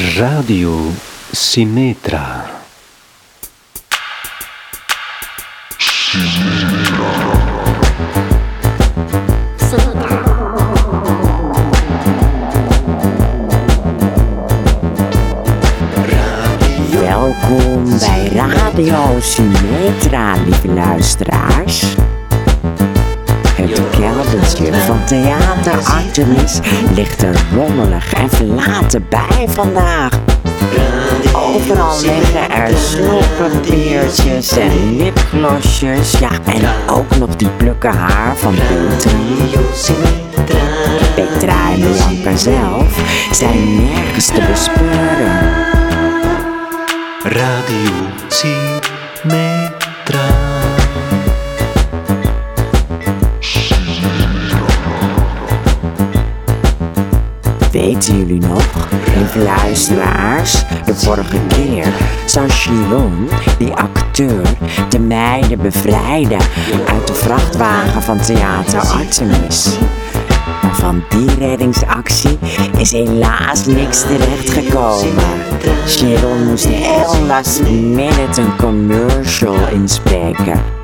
Radio Sinetra. Welkom bij Radio Symmetra, lieve luisteraars. Theater Artemis ligt er rommelig en verlaten bij vandaag. Overal liggen er snoeppapiertjes en lipglossjes. Ja, en ook nog die plukken haar van Petra. Petra en Bianca zelf zijn nergens te bespeuren. Radio Sinetra. Weten jullie nog, lieve luisteraars, de vorige keer zou Chiron, die acteur, de meiden bevrijden uit de vrachtwagen van Theater Artemis. Maar van die reddingsactie is helaas niks terechtgekomen. Chiron moest heel last minute een commercial inspreken.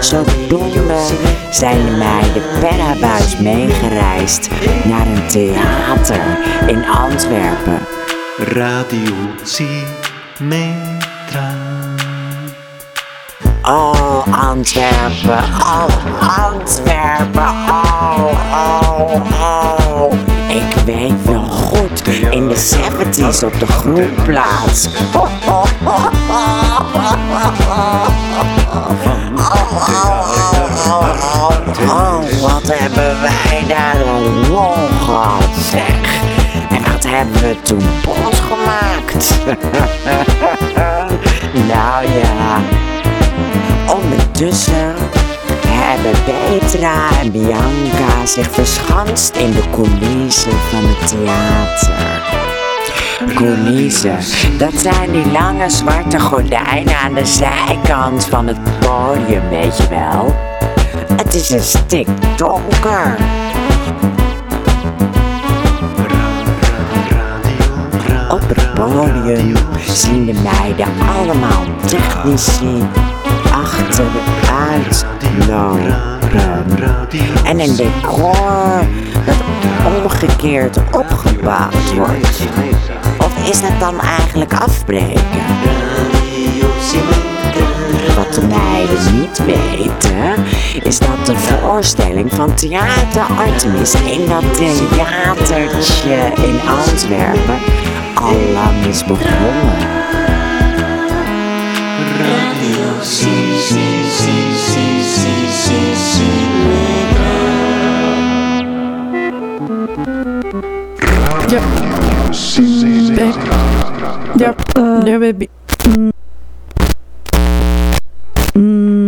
Zodoende zijn de meiden per abuis meegereisd naar een theater in Antwerpen. Radio Sinetra. Oh, Antwerpen, oh, Antwerpen, oh, oh, oh. Ik weet nog goed, in de 70s op de groenplaats. Oh, wat hebben wij daar een lol gehad, zeg. En wat hebben we toen bot gemaakt. nou ja, ondertussen hebben Petra en Bianca zich verschanst in de coulissen van het theater. Coulissen, dat zijn die lange zwarte gordijnen aan de zijkant van het podium, weet je wel. Het is een stik donker. Op het podium zien de meiden allemaal technici achteruit lopen. En een decor dat omgekeerd opgebouwd wordt. Is het dan eigenlijk afbreken? Wat de meiden niet weten, is dat de voorstelling van Theater Artemis in dat theatertje in Antwerpen al lang is begonnen. Ja. Nee. Ja, ja, we hebben...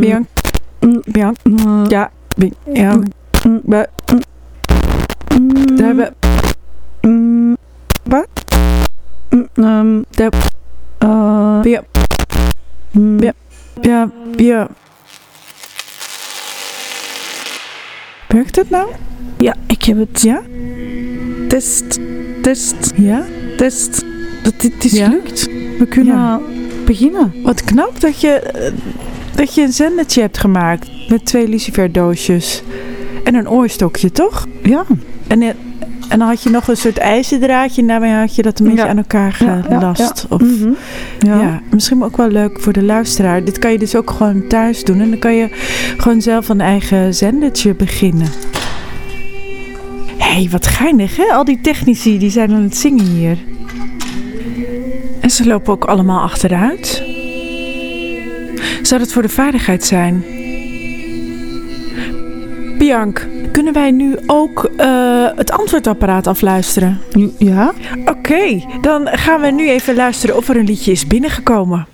Bianca. Bianca. Ja, Bianca. We... We hebben... Wat? Um, de... Uh, ja. Ja. Ja. Ja. Werkt het nou? Ja, ik heb het. Ja? Test. Test. Ja? Test. Dat het is gelukt. We kunnen beginnen. Wat knap dat je, eh, dat je een zendertje hebt gemaakt met twee luciferdoosjes en een oorstokje, toch? Ja. En, eh, en dan had je nog een soort ijzerdraadje en daarmee had je dat een beetje aan elkaar Ja, ja, gelast. ja. Of, Mhm. ja. Ja. misschien ook wel leuk voor de luisteraar. Dit kan je dus ook gewoon thuis doen en dan kan je gewoon zelf een eigen zendertje beginnen. Hé, hey, wat geinig hè? Al die technici die zijn aan het zingen hier. En ze lopen ook allemaal achteruit. Zou dat voor de veiligheid zijn? Bianc, kunnen wij nu ook eh, het antwoordapparaat afluisteren? Ja? Oké, dan gaan we nu even luisteren of er een liedje is binnengekomen.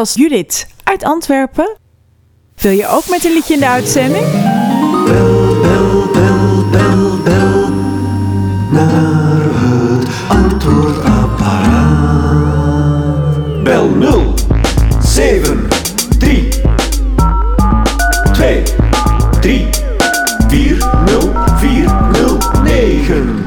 Was Judith uit Antwerpen. Wil je ook met een liedje in de uitzending? Bel, bel, bel, bel, bel naar het antwoordapparaat. Bel 0 7 3 2 3 4 0 4 0 9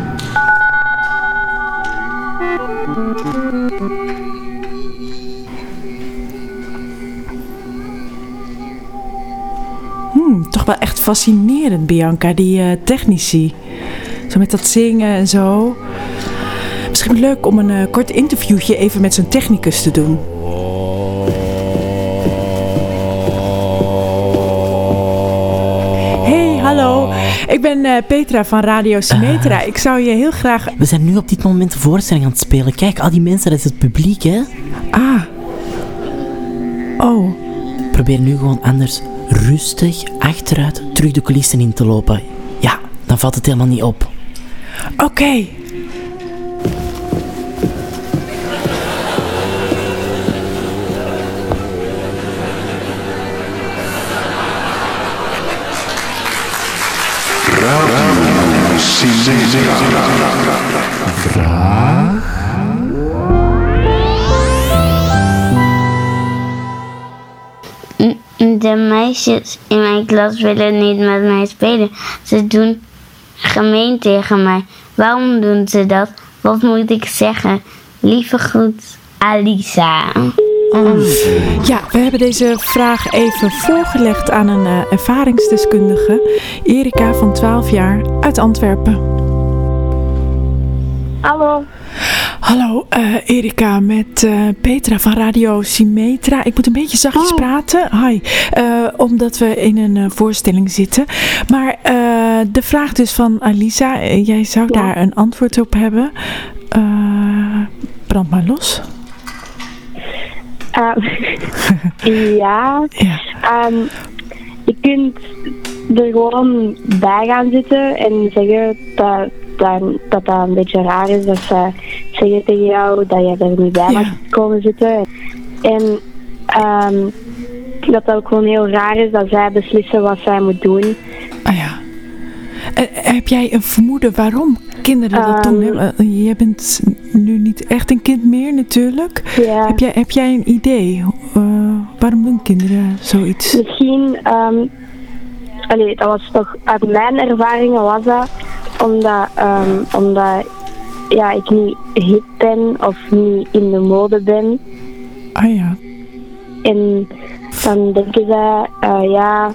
toch wel echt fascinerend, Bianca, die eh, technici. Zo met dat zingen en zo. Misschien leuk om een eh, kort interviewtje even met zo'n technicus te doen. Hey, hallo. Ik ben eh, Petra van Radio Symmetra. Ik zou je heel graag... We zijn nu op dit moment de voorstelling aan het spelen. Kijk, al die mensen, dat is het publiek, hè? Ah. Oh. Probeer nu gewoon anders rustig achteruit terug de coulissen in te lopen. Ja, dan valt het helemaal niet op. Oké. Meisjes in mijn klas willen niet met mij spelen. Ze doen gemeen tegen mij. Waarom doen ze dat? Wat moet ik zeggen? Lieve groet, Alisa. Ja, we hebben deze vraag even voorgelegd aan een eh, ervaringsdeskundige. Erika van 12 jaar uit Antwerpen. Hallo. Hallo eh, Erika, met eh, Petra van Radio Symmetra. Ik moet een beetje zachtjes praten. Hi. Eh, omdat we in een voorstelling zitten. Maar de vraag dus van Alisa. jij zou daar een antwoord op hebben. Brand maar los. Ehm, ja, Ja. ehm, je kunt er gewoon bij gaan zitten en zeggen dat dat, dat, dat een beetje raar is dat ze zeggen tegen jou dat je er niet bij Ja. mag komen zitten. En ehm, dat dat ook gewoon heel raar is dat zij beslissen wat zij moet doen. Ah ja. Eh, heb jij een vermoeden waarom kinderen dat doen? Ehm. Eh, Je bent nu niet echt een kind meer natuurlijk. Heb, jij, heb jij een idee? eh, waarom doen kinderen zoiets? Misschien, ehm allee, dat was toch uit mijn ervaringen was dat omdat, ehm, omdat ja, ik niet hip ben of niet in de mode ben. Ah ja. En dan denken eh, ja,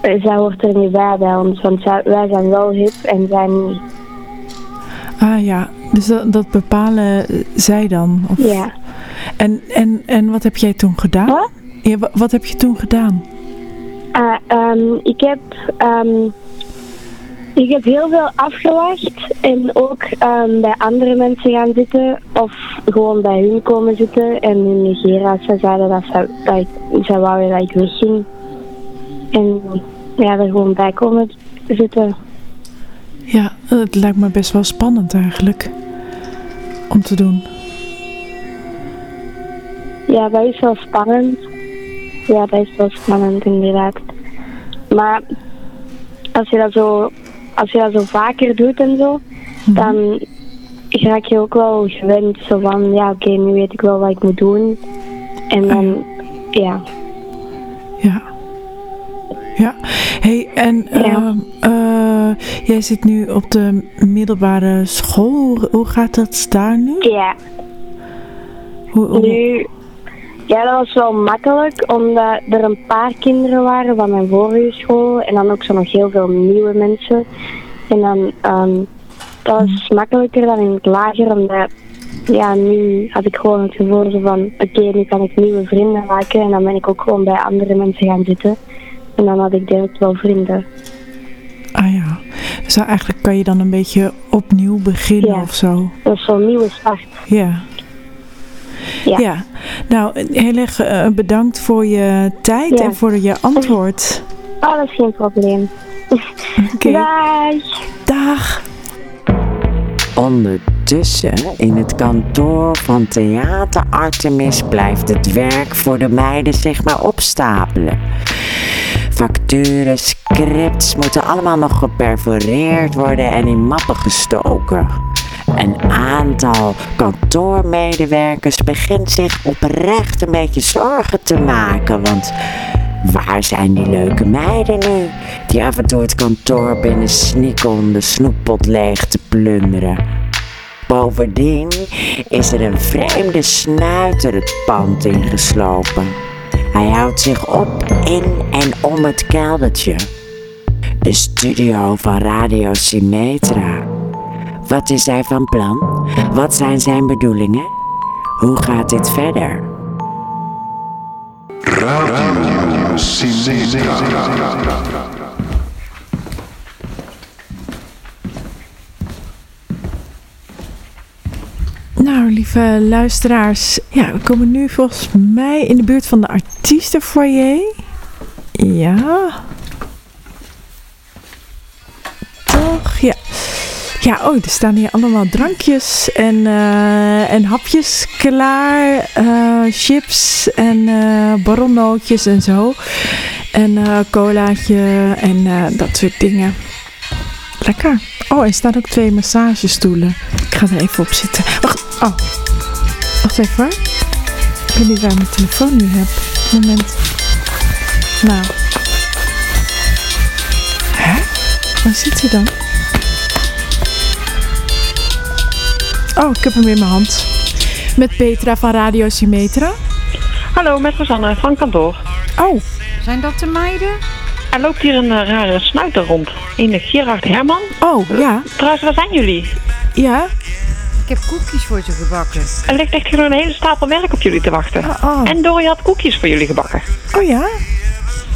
eh, zij hoort er niet bij bij ons, want zij, wij zijn wel hip en zij niet. Ah ja. Dus dat, dat bepalen zij dan? Of... Ja. En, en, en wat heb jij toen gedaan? Wat? Ja, wa- wat heb je toen gedaan? Ah, ehm, ik heb ehm, ik heb heel veel afgewacht en ook ehm, bij andere mensen gaan zitten of gewoon bij hun komen zitten en hun negeren als ze zeiden dat ze, dat ik, ze wouden dat ik wegging. En ja, er gewoon bij komen zitten. Ja, het lijkt me best wel spannend eigenlijk. Om te doen. Ja, dat is wel spannend. Ja, dat is wel spannend inderdaad. Maar als je dat zo, als je dat zo vaker doet en zo, dan raak je ook wel gewend. Zo van, ja oké, nu weet ik wel wat ik moet doen. En dan, ja. Ja. Ja. hey, en Ja. ehm, eh, jij zit nu op de middelbare school. Hoe, hoe gaat dat daar nu? Ja, Hoe, hoe- nu, ja, dat was wel makkelijk, omdat er een paar kinderen waren van mijn vorige school. En dan ook zo nog heel veel nieuwe mensen. En dan, ehm dat was makkelijker dan in het lager, omdat, ja, nu had ik gewoon het gevoel van, oké, nu kan ik nieuwe vrienden maken. En dan ben ik ook gewoon bij andere mensen gaan zitten. En dan had ik direct wel vrienden. Ah ja. Dus eigenlijk kan je dan een beetje opnieuw beginnen Ja. of zo. Dat is zo'n nieuwe start. Ja. Ja. Nou, heel erg eh, bedankt voor je tijd Ja. en voor je antwoord. Oh, dat is geen probleem. Oké. Dag! Dag. Ondertussen in het kantoor van Theater Artemis blijft het werk voor de meiden zich maar opstapelen. Facturen, scripts moeten allemaal nog geperforeerd worden en in mappen gestoken. Een aantal kantoormedewerkers begint zich oprecht een beetje zorgen te maken, want waar zijn die leuke meiden nu? Die af en toe het kantoor binnen sneaken om de snoeppot leeg te plunderen. Bovendien is er een vreemde snuiter het pand ingeslopen. Hij houdt zich op in en om het keldertje. De studio van Radio Symmetra. Wat is hij van plan? Wat zijn zijn bedoelingen? Hoe gaat dit verder? Radio. Nou, lieve luisteraars. Ja, we komen nu volgens mij in de buurt van de artiestenfoyer. Ja. Toch? Ja. Ja, oh, er staan hier allemaal drankjes en, eh, en hapjes klaar. eh, chips en eh baronnootjes en zo. En colaatje en dat soort dingen. Lekker. Oh, er staan ook twee massagestoelen. Ik ga er even op zitten. Wacht. Oh. Wacht even hoor. Ik weet niet waar mijn telefoon nu heb. Moment. Nou. Hè? Waar zit hij dan? Oh, ik heb hem in mijn hand. Met Petra van Radio Symmetra. Hallo, met Rosanne van kantoor. Oh, Zijn dat de meiden? Er loopt hier een eh, rare snuiter rond. Een Gerard Herman. oh, ja. Trouwens, waar zijn jullie? Ja. Ik heb koekjes voor ze gebakken. Er ligt echt gewoon een hele stapel werk op jullie te wachten. Oh, oh. En Dory had koekjes voor jullie gebakken. Oh ja.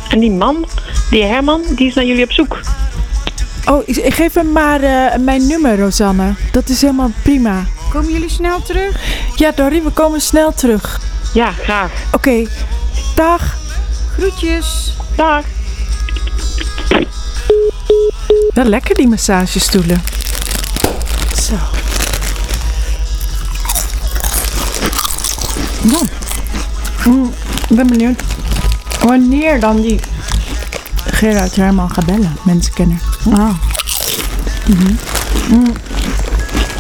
En die man, die Herman, die is naar jullie op zoek. Oh, ik ik geef hem maar eh, mijn nummer, Rosanne. Dat is helemaal prima. Komen jullie snel terug? Ja, Dorry, we komen snel terug. Ja, graag. Oké, dag. Groetjes. Dag. Wel lekker die massagestoelen. Zo. Ja. Mm, ik ben benieuwd wanneer dan die Gerard Herman gaat bellen, mensenkenner. Ah. Mhm. Mm.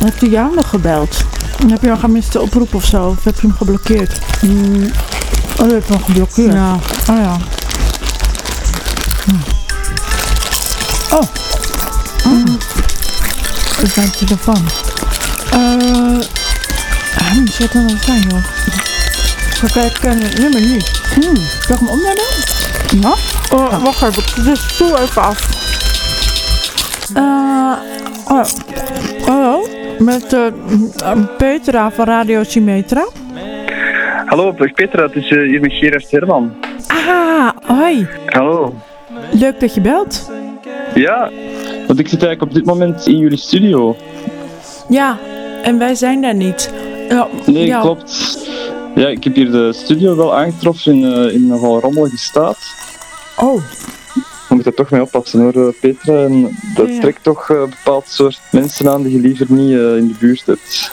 Heeft hij jou nog gebeld? Heb je nog gemiste oproep of zo? Of heb je hem geblokkeerd? Mm. Oh, je hebt hem geblokkeerd? Ja. Oh ja. Oh. Mm. Is mijn telefoon? Eh. Uh, wat dan wel zijn, joh? Ik kijk het nummer niet. Hmm. Zal ik hem omdraaien? Ja. Oh, wacht even. Ik stoel even af. Eh. oh. Hallo? Met eh, Petra van Radio Symmetra. Hallo, Petra, het is eh, hier met Gerard Herman. Ah, hoi. Hallo. Leuk dat je belt. Ja, want ik zit eigenlijk op dit moment in jullie studio. Ja, en wij zijn daar niet. Ja, Nee, ja. klopt. Ja, ik heb hier de studio wel aangetroffen in, in een nogal rommelige staat. Oh, moet er toch mee oppassen hoor, eh, Petra. En dat Ja, trekt toch eh, een bepaald soort mensen aan die je liever niet eh, in de buurt hebt.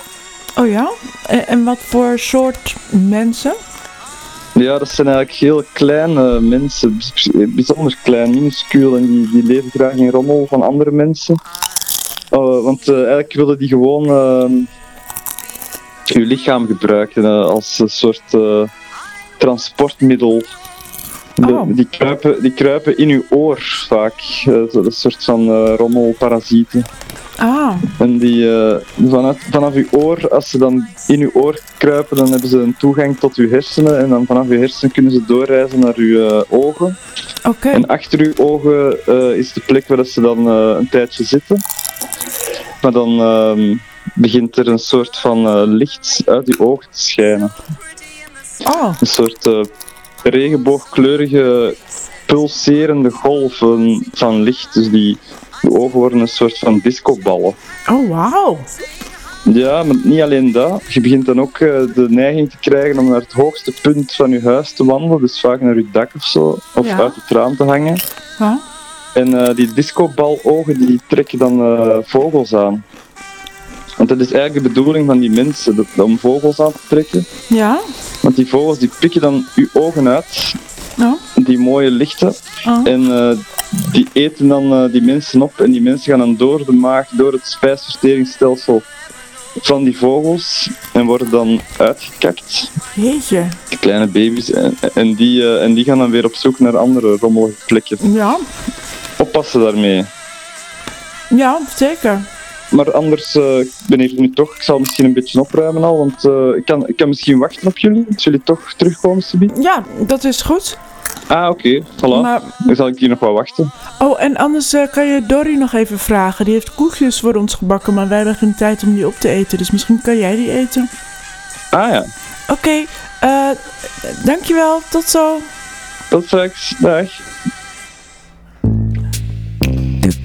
oh ja? En, wat voor soort mensen? Ja, dat zijn eigenlijk heel kleine mensen, bijz- bijzonder klein, minuscuul. En die, die leven graag in rommel van andere mensen. Eh, want eh, eigenlijk willen die gewoon ehm, je lichaam gebruiken eh, als een soort eh, transportmiddel. De- Oh. die, kruipen, die kruipen in uw oor vaak. Eh, een soort van eh, rommelparasieten. Ah, En die, eh, vanaf, vanaf uw oor, als ze dan in uw oor kruipen, dan hebben ze een toegang tot uw hersenen. En dan vanaf uw hersenen kunnen ze doorreizen naar uw ogen. oké. En achter uw ogen is de plek waar ze dan een tijdje zitten. Maar dan ehm, begint er een soort van licht uit uw ogen te schijnen. Oh, Een soort eh, regenboogkleurige, pulserende golven van licht. Dus die de ogen worden een soort van discoballen. oh wauw. Ja, maar niet alleen dat. Je begint dan ook eh, de neiging te krijgen om naar het hoogste punt van je huis te wandelen. Dus vaak naar je dak of zo. Of Ja. uit het raam te hangen. Huh? En eh, die discobalogen die trekken dan eh, vogels aan. Want dat is eigenlijk de bedoeling van die mensen, dat, om vogels aan te trekken. Ja? Want die vogels die pikken dan uw ogen uit, Oh. die mooie lichten. Oh. En eh, die eten dan eh, die mensen op en die mensen gaan dan door de maag, door het spijsverteringsstelsel van die vogels en worden dan uitgekakt. Jeetje. Die kleine baby's. En, en, die, eh, en die gaan dan weer op zoek naar andere rommelige plekjes. Ja, Oppassen daarmee. ja, zeker. Maar anders eh, ben ik nu toch. Ik zal misschien een beetje opruimen al, want eh, ik, kan, ik kan misschien wachten op jullie. Als jullie toch terugkomen, Sibi. Ja, dat is goed. Ah, oké. Voilà. Maar- Dan zal ik hier nog wel wachten. Oh, en anders eh, kan je Dorry nog even vragen. Die heeft koekjes voor ons gebakken, maar wij hebben geen tijd om die op te eten. Dus misschien kan jij die eten. Ah ja. Oké, eh, dankjewel. Tot zo. Tot straks. Dag.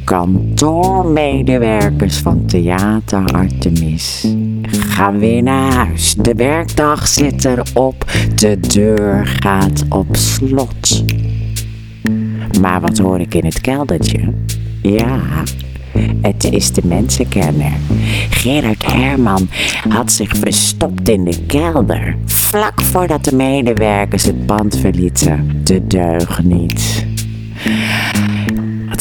Kantoormedewerkers van Theater Artemis gaan weer naar huis. De werkdag zit erop, de deur gaat op slot. Maar wat hoor ik in het keldertje? Ja, het is de mensenkenner. Gerard Herman had zich verstopt in de kelder. Vlak voordat de medewerkers het pand verlieten. De deugniet. Wat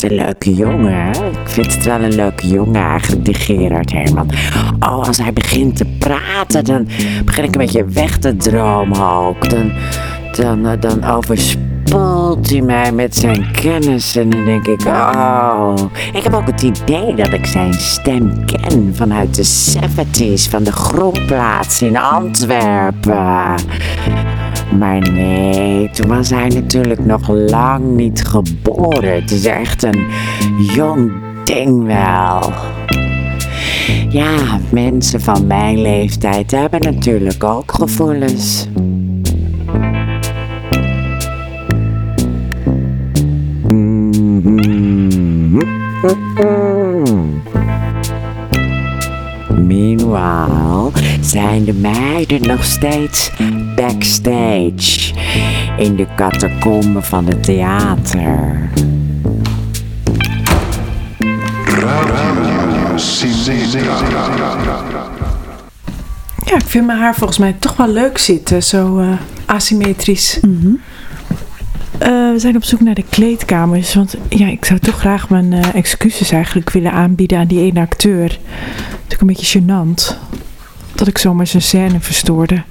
leuke jongen? Ik vind het wel een leuke jongen eigenlijk, die Gerard Herman. Oh, als hij begint te praten, dan begin ik een beetje weg te dromen ook. Dan, dan, eh, dan overspoelt hij mij met zijn kennis en dan denk ik, oh. Ik heb ook het idee dat ik zijn stem ken vanuit de 70s, van de groenplaats in Antwerpen. Maar nee, toen was hij natuurlijk nog lang niet geboren. Het is echt een jong ding wel. Ja, mensen van mijn leeftijd hebben natuurlijk ook gevoelens. Meanwhile zijn de meiden nog steeds backstage in de catacomben van het theater. Ja, ik vind mijn haar volgens mij toch wel leuk zitten. Zo eh, asymmetrisch. Eh, we zijn op zoek naar de kleedkamers. Want ja, ik zou toch graag mijn eh, excuses eigenlijk willen aanbieden aan die ene acteur. Natuurlijk een beetje gênant. Dat ik zomaar zijn scène verstoorde.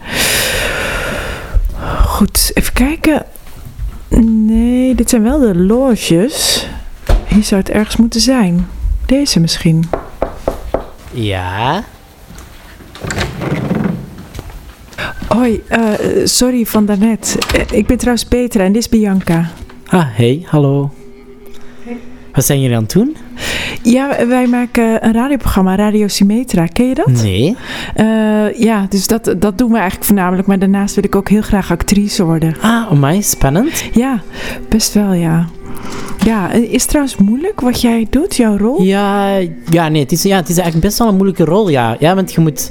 Goed, even kijken. Nee, dit zijn wel de loges. Hier zou het ergens moeten zijn. Deze misschien. Ja? Hoi, eh, sorry van daarnet. Eh, ik ben trouwens Petra en dit is Bianca. Ah, hey, hallo. Wat zijn jullie aan het doen? Ja, wij maken een radioprogramma, Radio Symmetra. Ken je dat? Nee. Eh, ja, dus dat, dat doen we eigenlijk voornamelijk. Maar daarnaast wil ik ook heel graag actrice worden. Ah, amai, spannend. Ja, best wel, ja. Ja, eh, is het trouwens moeilijk wat jij doet, jouw rol? Ja, ja, nee, het is, ja, het is eigenlijk best wel een moeilijke rol, ja. Ja, want je moet,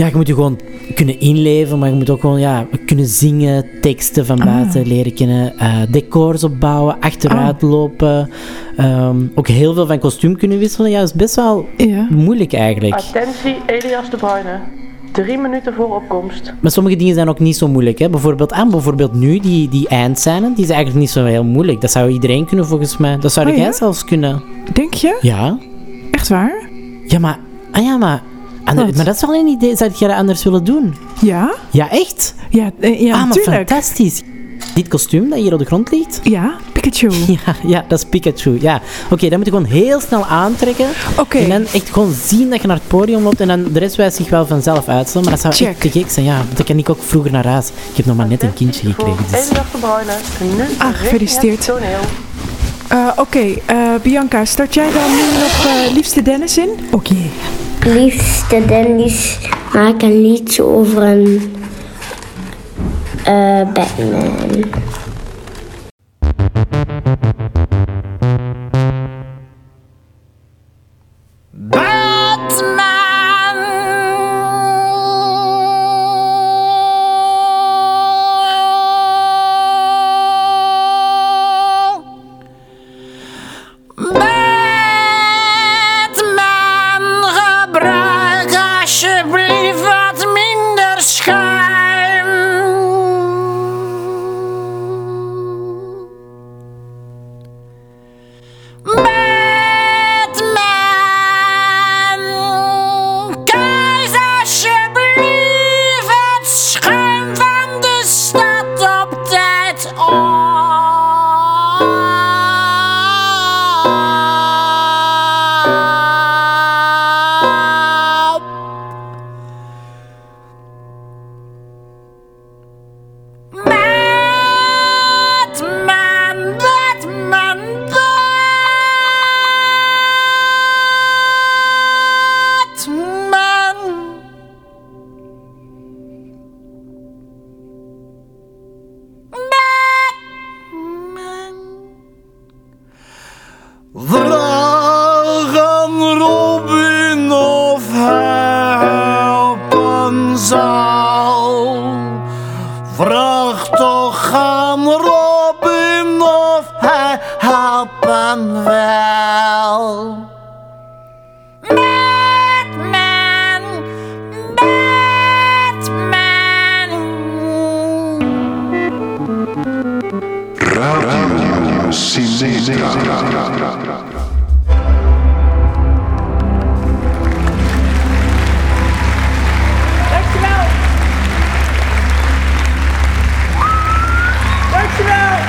ja, je moet je gewoon kunnen inleven, maar je moet ook gewoon ja, kunnen zingen, teksten van buiten leren kennen, eh, decors opbouwen, achteruit lopen. ehm, ook heel veel van kostuum kunnen wisselen. Ja, dat is best wel Ja. moeilijk eigenlijk. Attentie, Elias de Bruyne. Drie minuten voor opkomst. Maar sommige dingen zijn ook niet zo moeilijk. Hè? Bijvoorbeeld, aan bijvoorbeeld nu, die, die eindscène, die is eigenlijk niet zo heel moeilijk. Dat zou iedereen kunnen volgens mij. Dat zou Oh, jij ja? zelfs kunnen. Denk je? Ja. Echt waar? Ja, maar... Ah ja, maar... ander- maar dat is wel een idee. Zou jij dat anders willen doen? Ja? Ja, echt? Ja, eh, ja ah, maar natuurlijk. fantastisch. Dit kostuum dat hier op de grond ligt? Ja, Pikachu. Ja, ja dat is Pikachu. Ja. Oké, dat moet je gewoon heel snel aantrekken. Oké. En dan echt gewoon zien dat je naar het podium loopt en dan de rest wijst zich wel vanzelf uitstellen. Maar dat zou Check. echt te gek zijn, ja. Want dan kan ik ook vroeger naar huis. Ik heb nog maar net een kindje gekregen. Dus. Ah, richting gefeliciteerd. Eh, Oké, eh, Bianca, start jij dan nu nog eh, liefste Dennis in? Oké. Liefste Dennis maak een liedje over een eh, Batman. Radio Sinistra. Dankjewel.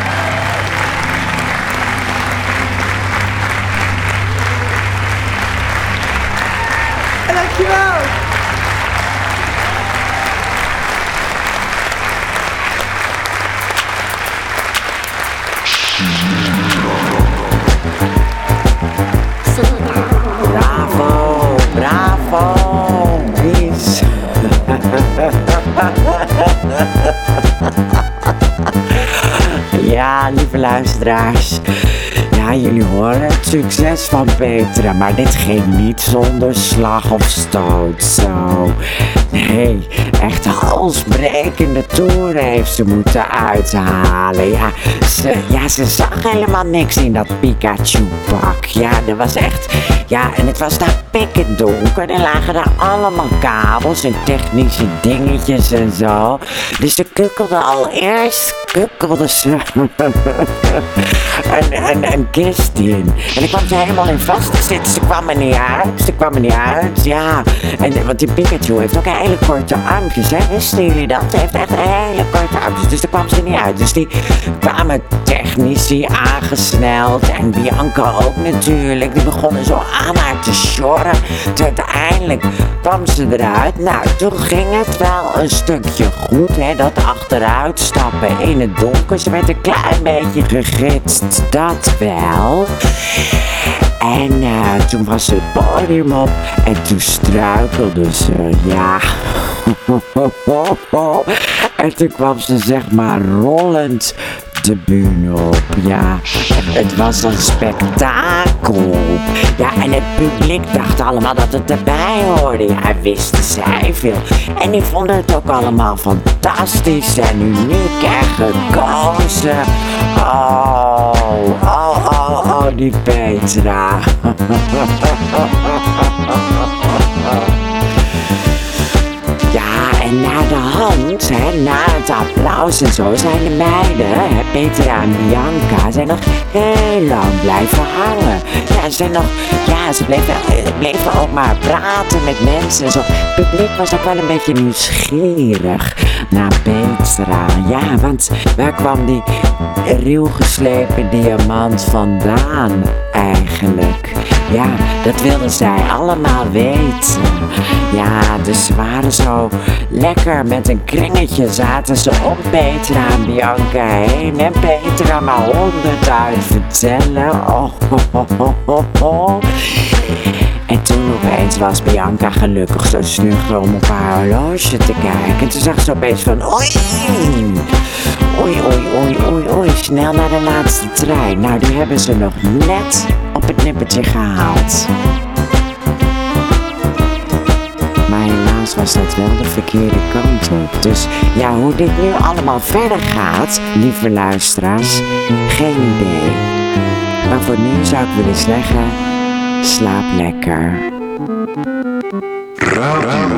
Dankjewel. Luisteraars. Ja, jullie horen het succes van Petra, maar dit ging niet zonder slag of stoot. Zo. Nee, echt halsbrekende toeren heeft ze moeten uithalen. Ja ze, ja, ze zag helemaal niks in dat Pikachu-pak. Ja, dat was echt... Ja, en het was daar pikken donker. Er lagen daar allemaal kabels en technische dingetjes en zo. Dus ze kukkelde al eerst, kukkelde ze een, een, een kist in. En ik kwam ze helemaal in vast te zitten. Ze kwam er niet uit. Ze kwam er niet uit, ja. En, want die Pikachu heeft ook hele korte armpjes, hè. Wisten jullie dat? Heeft echt hele korte armpjes. Dus daar kwam ze niet uit. Dus die kwamen technici aangesneld. En Bianca ook natuurlijk. Die begonnen zo aan haar te sjorren. Toen uiteindelijk kwam ze eruit. Nou, toen ging het wel een stukje goed, hè. Dat achteruit stappen in het donker. Ze werd een klein beetje gegidst. Dat wel. En eh, toen was ze het podium op en toen struikelde ze, ja. En toen kwam ze zeg maar rollend de bühne op, ja. Het was een spektakel. Ja, en het publiek dacht allemaal dat het erbij hoorde. Ja, wisten zij veel. En die vonden het ook allemaal fantastisch en uniek en gekozen. Oh, oh, oh, oh, die Petra. en na de hand, hè, na het applaus en zo, zijn de meiden, hè, Petra en Bianca, zijn nog heel lang blijven hangen. Ja, ze zijn nog, ja, ze bleven, eh, bleven ook maar praten met mensen en zo. Het publiek was ook wel een beetje nieuwsgierig naar Petra. Ja, want waar kwam die ruwgeslepen diamant vandaan eigenlijk? Ja, dat wilden zij allemaal weten. Ja, dus ze waren zo lekker met een kringetje zaten ze om Petra en Bianca heen. En Petra maar honderd uit vertellen. Oh, oh. En toen opeens was Bianca gelukkig zo snugger om op haar horloge te kijken. En toen zag ze opeens van oei. Oei, oei, oei, oei, oei. Snel naar de laatste trein. Nou, die hebben ze nog net op het nippertje gehaald. Maar helaas was dat wel de verkeerde kant op. Dus ja, hoe dit nu allemaal verder gaat, lieve luisteraars, geen idee. Maar voor nu zou ik willen zeggen, slaap lekker. Radio.